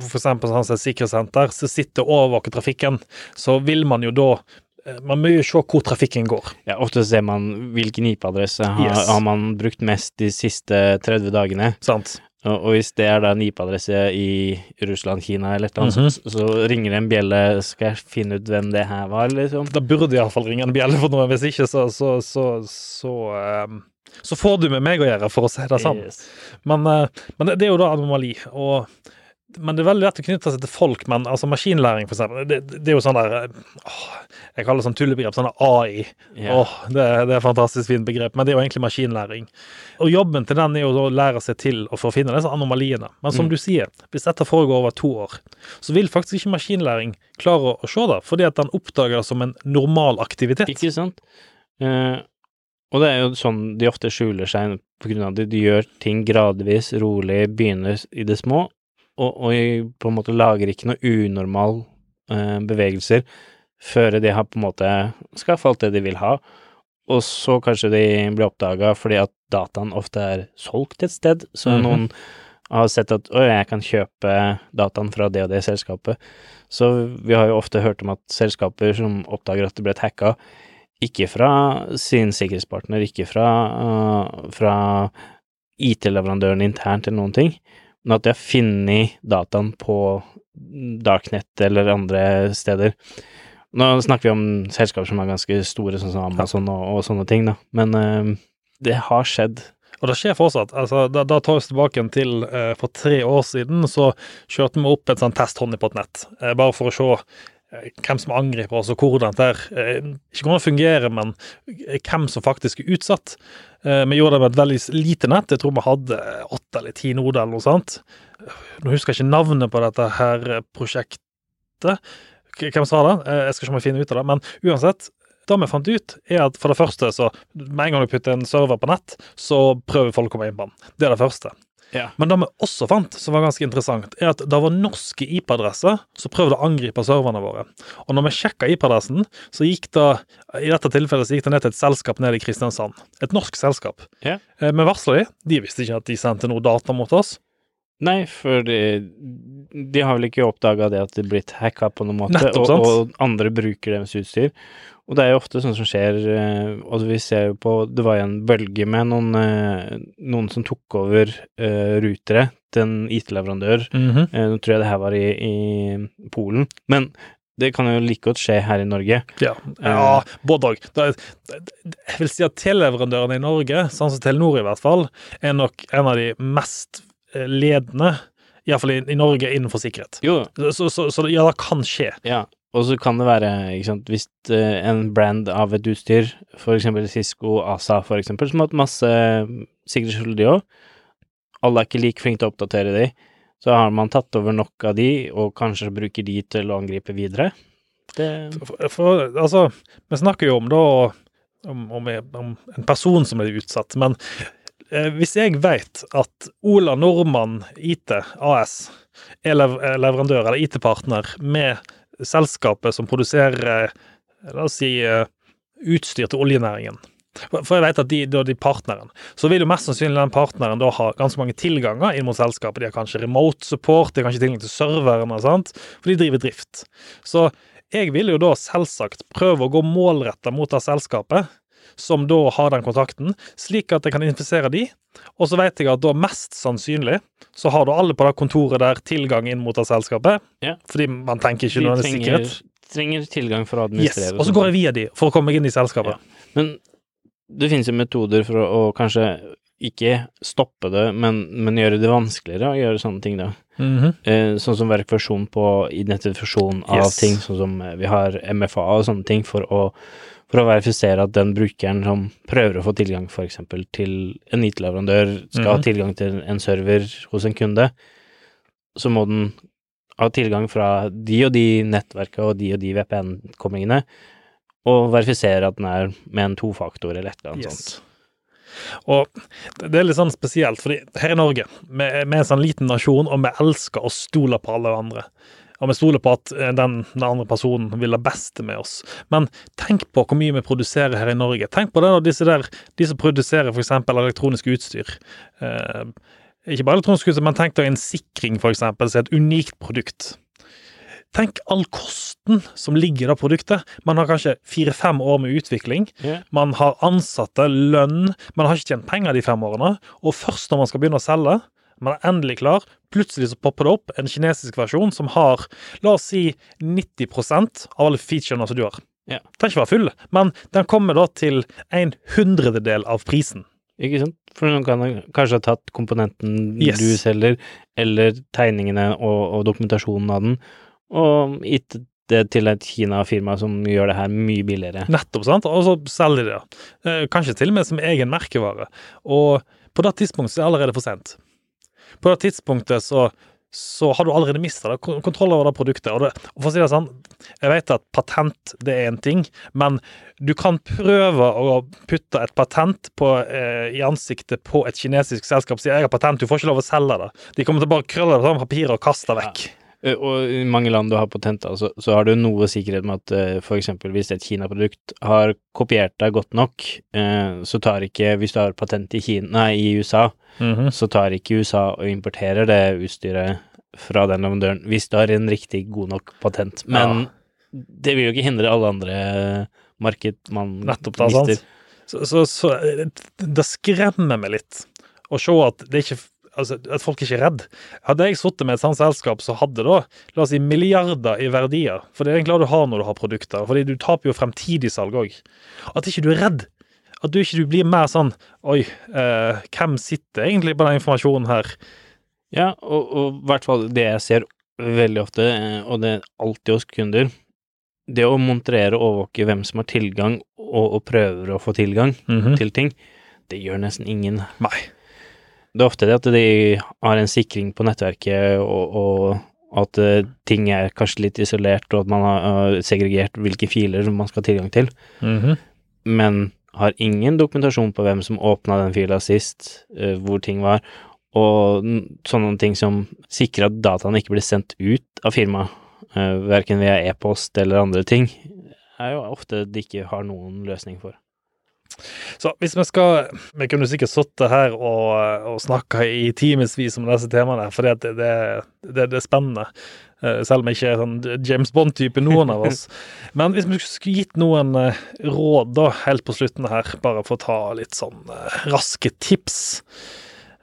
for eksempel sånn som et sikkerhetssenter, som sitter og overvåker trafikken, så vil man jo da eh, Man må jo se hvor trafikken går. Ja, ofte ser man hvilken IP-adresse har, Yes. har man brukt mest de siste 30 dagene. Sant? Og, hvis det er da en IP-adresse i Russland, Kina eller et eller annet, Mhm. så, så ringer det en bjelle, skal jeg finne ut hvem det her var, liksom. Da burde iallfall ringe en bjelle for noe. Hvis ikke, så så, så, så, um, så får du med meg å gjøre, for å si det sånn. Yes. Men, uh, men det, det er jo da anomali. Og, men det er veldig lett å knytte seg til folk. Men altså maskinlæring, for eksempel, det, det er jo sånn der åh, Jeg kaller det sånn tullebegrep. Sånn AI. Yeah. Åh, det, det er et fantastisk fint begrep, men det er jo egentlig maskinlæring. Og jobben til den er jo å lære seg til å forfinne finne disse anomaliene. Men som Mm. du sier, hvis dette foregår over to år, så vil faktisk ikke maskinlæring klare å se det, fordi at den oppdager det som en normal aktivitet. Ikke sant? Uh, og det er jo sånn de ofte skjuler seg på grunn av at de gjør ting gradvis, rolig, begynner i det små, og, og på en måte lager ikke noe unormal eh, bevegelser før de har på en måte skaffa alt det de vil ha, og så kanskje de blir oppdaga fordi at dataen ofte er solgt et sted, så Mhm. noen har sett at å, jeg kan kjøpe dataen fra det og det selskapet. Så vi har jo ofte hørt om at selskaper som oppdager at det ble hacka, ikke fra sin sikkerhetspartner, ikke fra, uh, fra IT-leverandøren internt eller noen ting, men at de har funnet dataen på Darknet eller andre steder. Nå snakker vi om selskaper som er ganske store, sånn som Amazon og, og sånne ting, da, men uh, det har skjedd. Og det skjer fortsatt. Altså, da, da tar vi oss tilbake til eh, for tre år siden, så kjørte vi opp et sånt testhåndipott-nett, eh, bare for å se hvem som angriper oss, og hvordan det er. Eh, ikke hvordan det fungerer, men eh, hvem som faktisk er utsatt. Eh, vi gjorde det med et veldig lite nett. Jeg tror vi hadde åtte eller ti noder eller noe sånt. Nå husker jeg ikke navnet på dette her eh, prosjektet. Hvem sa det? Eh, Jeg skal ikke om jeg ut av det. Men uansett, det vi fant ut, er at for det første, så med en gang du putter en server på nett, så prøver folk å komme inn på den. Det er det første. Ja. Men det vi også fant, som var ganske interessant, er at det var norske IP-adresser som prøvde å angripe serverne våre. Og når vi sjekka IP-adressen, så gikk det i dette tilfellet så gikk det ned til et selskap nede i Kristiansand. Et norsk selskap. Ja. Eh, Vi varsla de. De visste ikke at de sendte noe data mot oss. Nei, for de, de har vel ikke oppdaga det at det er blitt hacka på noen måte, Nettopp, og, og andre bruker deres utstyr. Og det er jo ofte sånn som skjer, eh, og vi ser jo på Det var jo en bølge med noen, eh, noen som tok over eh, rutere til en IT-leverandør. Mhm. Eh, Nå tror jeg det her var i, i Polen, men det kan jo like godt skje her i Norge. Ja, ja både òg. Jeg vil si at teleleverandørene i Norge, sånn som Telenor i hvert fall, er nok en av de mest ledende, iallfall i, i Norge, innenfor sikkerhet. Jo, Så, så, så ja, det kan skje. Ja, og så kan det være, ikke sant, hvis eh, en brand av et utstyr, for eksempel Cisco, ASA for eksempel, som har hatt masse sikkerhetshull de òg, alle er ikke like flinke til å oppdatere de, så har man tatt over nok av de, og kanskje bruker de til å angripe videre. Det For, for altså, vi snakker jo om da om, om, om en person som blir utsatt, men eh, hvis jeg vet at Ola Nordmann IT AS er er leverandør eller IT-partner med selskapet som produserer, eh, la oss si, eh, utstyr til oljenæringen, for jeg vet at de, da de partneren, så vil jo mest sannsynlig den partneren da ha ganske mange tilganger inn mot selskapet. De har kanskje remote support, de har kanskje tilgang til serverne, sant? for de driver drift. Så jeg vil jo da selvsagt prøve å gå målretta mot det selskapet som da har den kontakten, slik at jeg kan infisere de. Og så vet jeg at da mest sannsynlig så har da alle på det kontoret der tilgang inn mot det selskapet, Ja. fordi man tenker ikke noe sikkerhet. trenger tilgang for å Yes. Og så går jeg via de for å komme meg inn i selskapet. Men det finnes jo metoder for å, å kanskje ikke stoppe det, men, men gjøre det vanskeligere å gjøre sånne ting, da. Mhm. Eh, sånn som verifikasjon på identifikasjon av Yes. ting, sånn som eh, vi har MFA og sånne ting, for å, for å verifisere at den brukeren som prøver å få tilgang eksempel til en IT-leverandør, skal ha Mhm. tilgang til en server hos en kunde, så må den ha tilgang fra de og de nettverka og de og de VPN-koblingene, og verifisere at den er med en tofaktor eller et eller annet sånt. Og det er litt sånn spesielt, fordi her i Norge, vi er en sånn liten nasjon, og vi elsker å stole på alle hverandre. Og vi stoler på at eh, den, den andre personen vil det beste med oss. Men tenk på hvor mye vi produserer her i Norge. Tenk på det, da, disse der, de som produserer f.eks. elektronisk utstyr. Eh, ikke bare elektronisk utstyr, men tenk deg en sikring, f.eks., som er et unikt produkt. Tenk all kosten som ligger i det produktet. Man har kanskje fire-fem år med utvikling. Yeah. Man har ansatte, lønn, man har ikke tjent penger de fem årene. Og først når man skal begynne å selge, man er endelig klar, plutselig så popper det opp en kinesisk versjon som har, la oss si, 90% av alle featurene som du har. Yeah. Den trenger ikke være full, men den kommer da til en hundrededel av prisen. Ikke sant? For noen kan kanskje ha tatt komponenten Yes. du selger, eller tegningene og, og dokumentasjonen av den, og det til et Kina-firma som gjør det her mye billigere. Nettopp, sant? Og så selger de det. Eh, Kanskje til og med som egen merkevare. Og på det tidspunktet er det allerede for sent. På det tidspunktet så, så har du allerede mista kontroll over det produktet. Og, det, og for å si det sånn, jeg vet at patent det er en ting, men du kan prøve å putte et patent på, eh, i ansiktet på et kinesisk selskap og si 'jeg har patent, du får ikke lov å selge det'. De kommer til å bare krølle det på papiret og kaste det vekk. Eh, Og i mange land du har patenter, så, så har du noe sikkerhet med at f.eks. for eksempel hvis et Kina-produkt har kopiert deg godt nok, eh, så tar ikke Hvis du har patent i Kina, nei, i USA, Mhm. så tar ikke USA og importerer det utstyret fra den leverandøren hvis du har en riktig god nok patent. Men det vil jo ikke hindre alle andre marked man Nettopp da, sant? Så, så, så eh, det skremmer meg litt å se at det ikke Altså, at folk ikke er redd. Hadde jeg sittet med et sånt selskap som hadde da, la oss si milliarder i verdier, for det er egentlig det du har når du har produkter, fordi du taper jo fremtidig salg òg, at ikke du er redd. At du ikke du blir mer sånn Oi, eh, hvem sitter egentlig på den informasjonen her? Ja, og, i hvert fall det jeg ser veldig ofte, eh, og det er alltid hos kunder, det å montrere og overvåke hvem som har tilgang, og, og prøver å få tilgang Mhm. til ting, det gjør nesten ingen. Nei. Det er ofte det at de har en sikring på nettverket, og, og at eh, ting er kanskje litt isolert, og at man har eh, segregert hvilke filer man skal ha tilgang til, Mhm. men har ingen dokumentasjon på hvem som åpna den fila sist, eh, hvor ting var, Og sånne ting som sikrer at dataene ikke blir sendt ut av firmaet, uh, verken via e-post eller andre ting, er jo ofte de ikke har noen løsning for. Så hvis vi skal Vi kunne sikkert sittet her og, og snakka i timevis om disse temaene, for det, det, det, det er spennende. Eh, Selv om jeg ikke er sånn James Bond-type, noen av oss. [LAUGHS] Men hvis vi skulle gitt noen eh, råd da, helt på slutten her, bare for å ta litt sånn eh, raske tips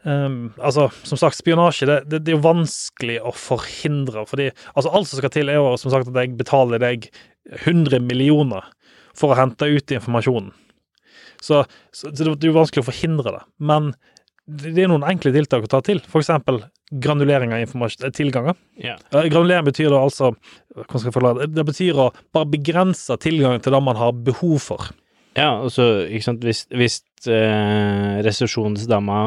Um, altså, som sagt, spionasje det, det, det er jo vanskelig å forhindre. fordi altså Alt som skal til, er jo som sagt at jeg betaler deg 100 millioner for å hente ut informasjonen. Så, så, det er jo vanskelig å forhindre det. Men det er noen enkle tiltak å ta til. F.eks. granulering av eh, tilganger. Yeah. Granulering betyr da altså det? Betyr å bare begrense tilgangen til det man har behov for. Ja, altså, ikke sant, hvis, hvis eh, resepsjonsdama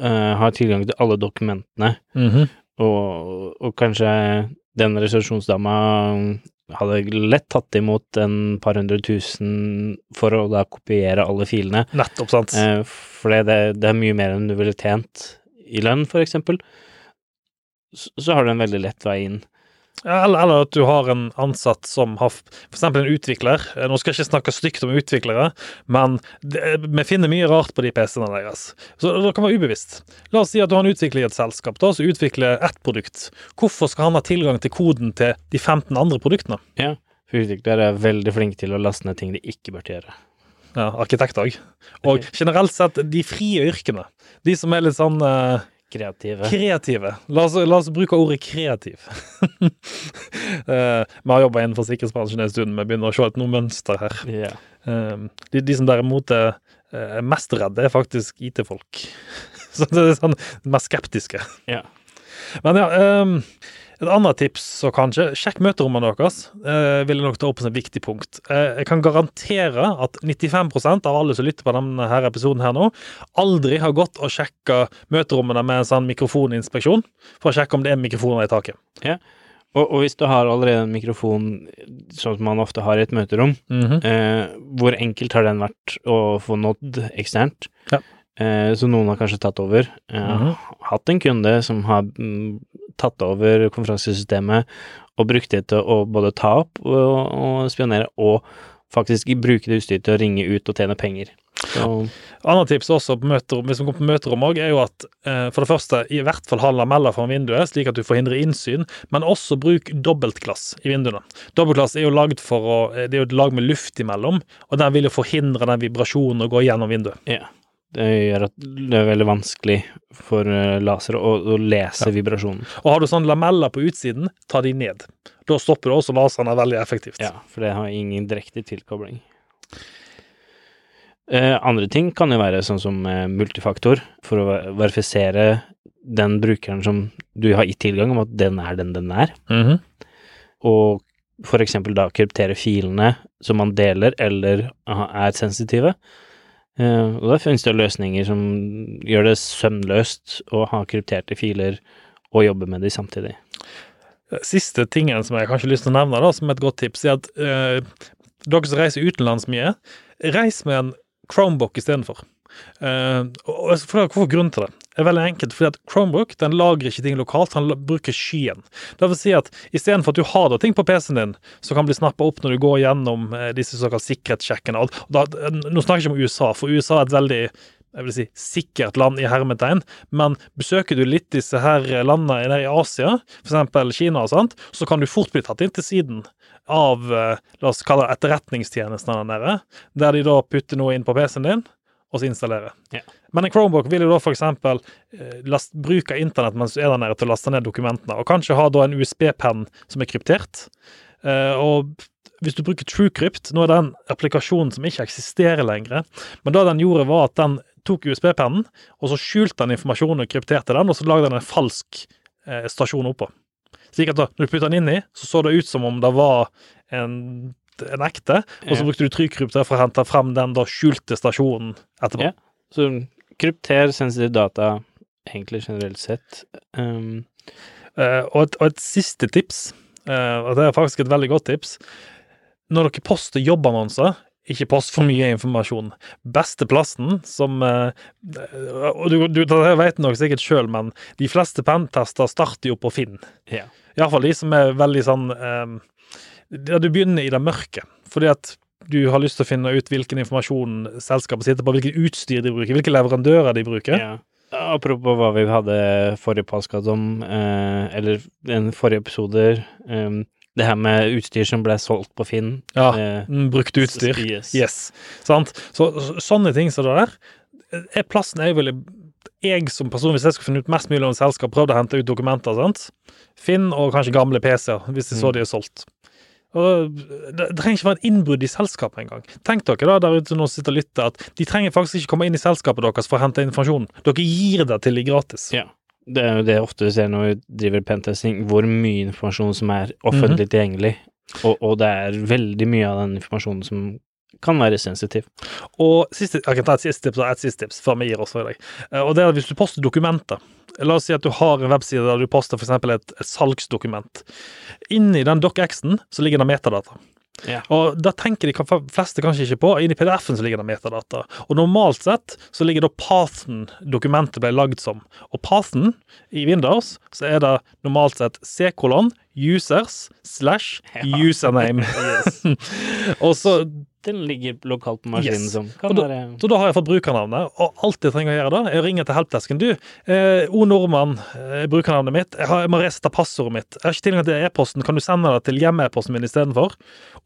eh, har tilgang til alle dokumentene, og, og kanskje den resepsjonsdama hadde lett tatt imot en par hundre tusen for å da kopiere alle filene, Nettopp, sant. eh, for det, det er mye mer enn du ville tjent i lønn, for eksempel, så, så har du en veldig lett vei inn. Eller, eller at du har en ansatt som har f.eks. en utvikler. Eh, Nå skal jeg ikke snakke stygt om utviklere, men det, vi finner mye rart på de PC-ene deres. Så det kan være ubevisst. La oss si at du har en utvikler i et selskap da, som utvikler ett produkt. Hvorfor skal han ha tilgang til koden til de 15 andre produktene? Ja, for utviklere er veldig flinke til å laste ned ting de ikke bør gjøre. Ja, Arkitekt òg. Og generelt sett de frie yrkene. De som er litt sånn eh, Kreative. Kreative. La oss, la oss bruke ordet kreativ. uh, [LAUGHS] vi har jobba innenfor sikkerhetsbransjen en stund, vi begynner å se et noe mønster her. Yeah. Uh, de, de som derimot er uh, mest redde, er faktisk IT-folk. [LAUGHS] Så det er sånn mest skeptiske. Ja. Men ja, eh, et annet tips så kanskje, sjekk møterommene deres. Eh, vil jeg nok ta opp som et viktig punkt. Eh, jeg kan garantere at 95% av alle som lytter på denne her episoden her nå, aldri har gått og sjekka møterommene med en sånn mikrofoninspeksjon for å sjekke om det er mikrofoner i taket. Og, og hvis du har allerede en mikrofon, sånn som man ofte har i et møterom, Mhm. eh, hvor enkelt har den vært å få nådd eksternt? Ja. Eh, så noen har kanskje tatt over. Eh, Mhm. Hatt en kunde som har mm, tatt over konferansesystemet og brukt det til å både ta opp og, og spionere, og faktisk bruke det utstyret til å ringe ut og tjene penger. Så, Annet tips også på møterom, hvis man går på møterom også, er jo at eh, for det første i hvert fall ha lameller foran vinduet, slik at du forhindrer innsyn, men også bruk dobbeltglass i vinduene. Dobbeltglass er jo lagd for å eh, Det er jo et lag med luft imellom, og den vil jo forhindre den vibrasjonen å gå gjennom vinduet. ja. Det gjør at det er veldig vanskelig for laser å, å lese vibrasjonen. Og har du sånn lameller på utsiden, ta de ned. Da stopper du også laserne veldig effektivt. Ja, for det har ingen direkte tilkobling. Eh, andre ting kan jo være sånn som eh, multifaktor, for å verifisere den brukeren som du har gitt tilgang, om at den er den den er, Mhm. og for eksempel da kryptere filene som man deler eller er sensitive. Eh, og da finnes det løsninger som gjør det sømløst å ha krypterte filer og jobbe med de samtidig. Siste tingen som jeg kanskje har lyst til å nevne, da, som et godt tips, er at eh, dere som reiser utenlands mye, reis med en Chromebook istedenfor. Uh, og jeg skal forklare hvorfor grunnen til det. Er veldig enkelt, fordi at Chromebook den lagrer ikke ting lokalt, han bruker skyen. Det vil si at istedenfor at du har da ting på PC-en din som kan bli snappa opp når du går gjennom eh, disse såkalt sikkerhetssjekkene og da, Nå snakker jeg ikke om USA, for USA er et veldig jeg vil si, sikkert land i hermetegn, men besøker du litt disse her landene nede i Asia, f.eks. Kina og sånt, så kan du fort bli tatt inn til siden av eh, la oss kalle det etterretningstjenestene der nede, der de da putter noe inn på PC-en din, og så installere. Yeah. Men en Chromebook vil jo da f.eks. Eh, bruke internett mens du er der nede til å laste ned dokumentene, og kanskje ha da en USB-penn som er kryptert. Eh, og hvis du bruker TrueCrypt, nå er det en applikasjon som ikke eksisterer lenger, men det den gjorde, var at den tok USB-pennen, og så skjulte den informasjonen og krypterte den, og så lagde den en falsk eh, stasjon oppå. Slik at da, når du puttet den inn i, så så det ut som om det var en, en ekte, og så brukte du TrueCrypt for å hente frem den da skjulte stasjonen etterpå. Ja. Så krypter sensitiv data, egentlig generelt sett. Um, Uh, og, et, og et siste tips, uh, og det er faktisk et veldig godt tips Når dere poster jobbannonser, ikke post for mye informasjon. Beste plassen som uh, du, du det vet nok sikkert sjøl, men de fleste pentester starter jo på Finn. Ja. Iallfall de som er veldig sånn eh, Ja, du begynner i det mørke. Fordi at du har lyst til å finne ut hvilken informasjon selskapet sitter på, hvilket utstyr de bruker, hvilke leverandører de bruker. Ja. Apropos hva vi hadde forrige påskatt om, eh, eller den forrige episoder eh, Det her med utstyr som ble solgt på Finn. Ja, eh, mm, brukt utstyr. Yes. Yes. Sant? Så, så sånne ting som det der, er plassen jeg ville Jeg som person, hvis jeg skulle finne ut mest mulig om selskap, prøvde å hente ut dokumenter, sant. Finn og kanskje gamle PC-er, hvis de så Mm. de er solgt. Og det, det trenger ikke være et innbrudd i selskapet engang. Tenk dere da, der ute nå sitter og lytter, at de trenger faktisk ikke komme inn i selskapet deres for å hente informasjon. Dere gir det til de gratis. Ja. Det er jo det ofte vi ser når vi driver pentesting, hvor mye informasjon som er offentlig Mhm. tilgjengelig. Og, og det er veldig mye av den informasjonen som kan være sensitiv. Og siste, jeg kan ta et siste tips et siste tips før vi gir oss for i dag. Eh, Og det er at hvis du poster dokumenter La oss si at du har en webside der du poster f.eks. Et, et salgsdokument. Inni den docx-en så ligger det metadata. Ja. Og da tenker de fleste kanskje ikke på. Inni PDF-en så ligger det metadata. Og normalt sett så ligger da pathen dokumentet ble lagd som. Og pathen i Windows så er det normalt sett c-kolon users slash username. [LAUGHS] [LAUGHS] og så Den ligger lokalt på maskinen Yes. som kan da- være Så da har jeg fått brukernavnet, og alt jeg trenger å gjøre da, er å ringe til helpdesken. Du, eh, O Nordmann, eh, brukernavnet mitt, jeg, har, jeg må resette passordet mitt. Jeg har ikke tilgang til e-posten, kan du sende det til hjemme-e-posten min istedenfor?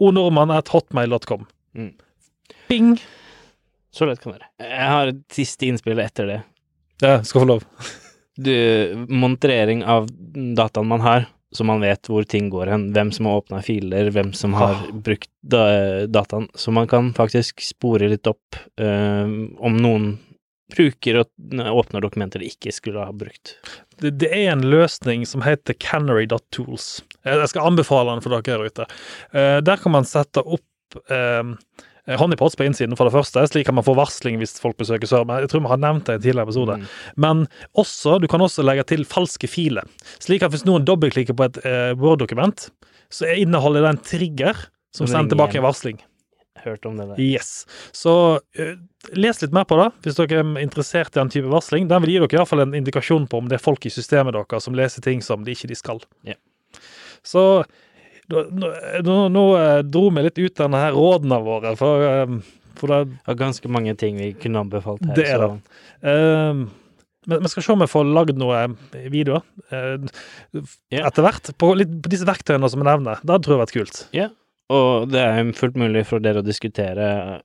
onordmann.hotmail.com. Mm. Bing! Så lett kan det være. Jeg har et siste innspill etter det. Ja, skal få lov. Du, monterering av dataen man har, så man vet hvor ting går hen, hvem som har åpna filer, hvem som har Ah. brukt da, dataen, så man kan faktisk spore litt opp eh, om noen bruker og åpner dokumenter de ikke skulle ha brukt. Det, det er en løsning som heter canary.tools. Jeg jeg skal anbefale den for dere her ute. Uh, der kan man sette opp eh, honeypots på innsiden, for det første, slik kan man få varsling hvis folk besøker Sørme. Jeg tror vi har nevnt det i en tidligere episode. Mm. Men også, du kan også legge til falske filer. Slik at hvis noen dobbeltklikker på et eh, Word-dokument, så inneholder det en trigger som sender tilbake en varsling. Hørt om det der. Yes. Så uh, les litt mer på det, hvis dere er interessert i den type varsling. Den vil gi dere i hvert fall en indikasjon på om det er folk i systemet deres som leser ting som de ikke de skal. Yeah. Så nå, nå, eh, dro vi litt ut denne her rådene våre, for, eh, for det, er ganske mange ting vi kunne anbefalt her. Det er det. Ehm, men vi skal se om vi får lagd noen videoer eh, etter hvert. På, litt, på disse verktøyene som vi nevner. Det tror jeg vært kult. Ja, og det er fullt mulig for dere å diskutere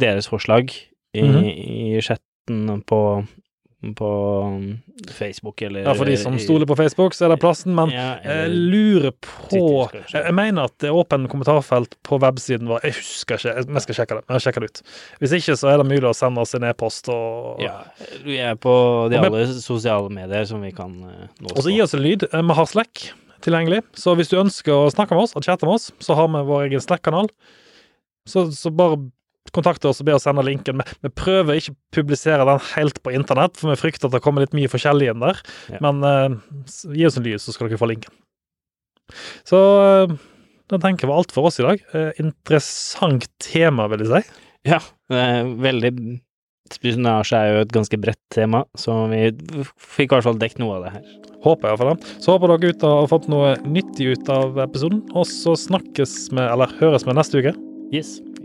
deres forslag i, Mhm. i chatten på, på Facebook eller Ja, For de som stoler på Facebook, så er det plassen. Men ja, jeg eller, lurer på. Jeg jeg mener at det er åpen kommentarfelt på websiden vår. Jeg husker ikke, vi skal sjekke det. Jeg sjekker det ut. Hvis ikke, så er det mulig å sende oss en e-post. Og, ja, vi er på de alle sosiale medier som vi kan eh, nå og så gi oss en lyd. Eh, Vi har Slack tilgjengelig, så hvis du ønsker å snakke med oss og chatte med oss, så har vi vår egen Slack-kanal. Så, så bare kontakt oss og be oss sende linken. Vi, prøver ikke å publisere den helt på internett, for vi frykter at det kommer litt mye forskjellig inn der. Ja. Men uh, gi oss en lyd, så skal dere få linken. Så uh, da tenker jeg var alt for oss i dag. Uh, interessant tema, vil jeg si. Ja, det veldig Spionasje er jo et ganske bredt tema, så vi fikk i hvert fall dekket noe av det her. Håper jeg iallfall det. Så håper dere ute har fått noe nyttig ut av episoden, og så snakkes vi, eller høres vi neste uke. Yes,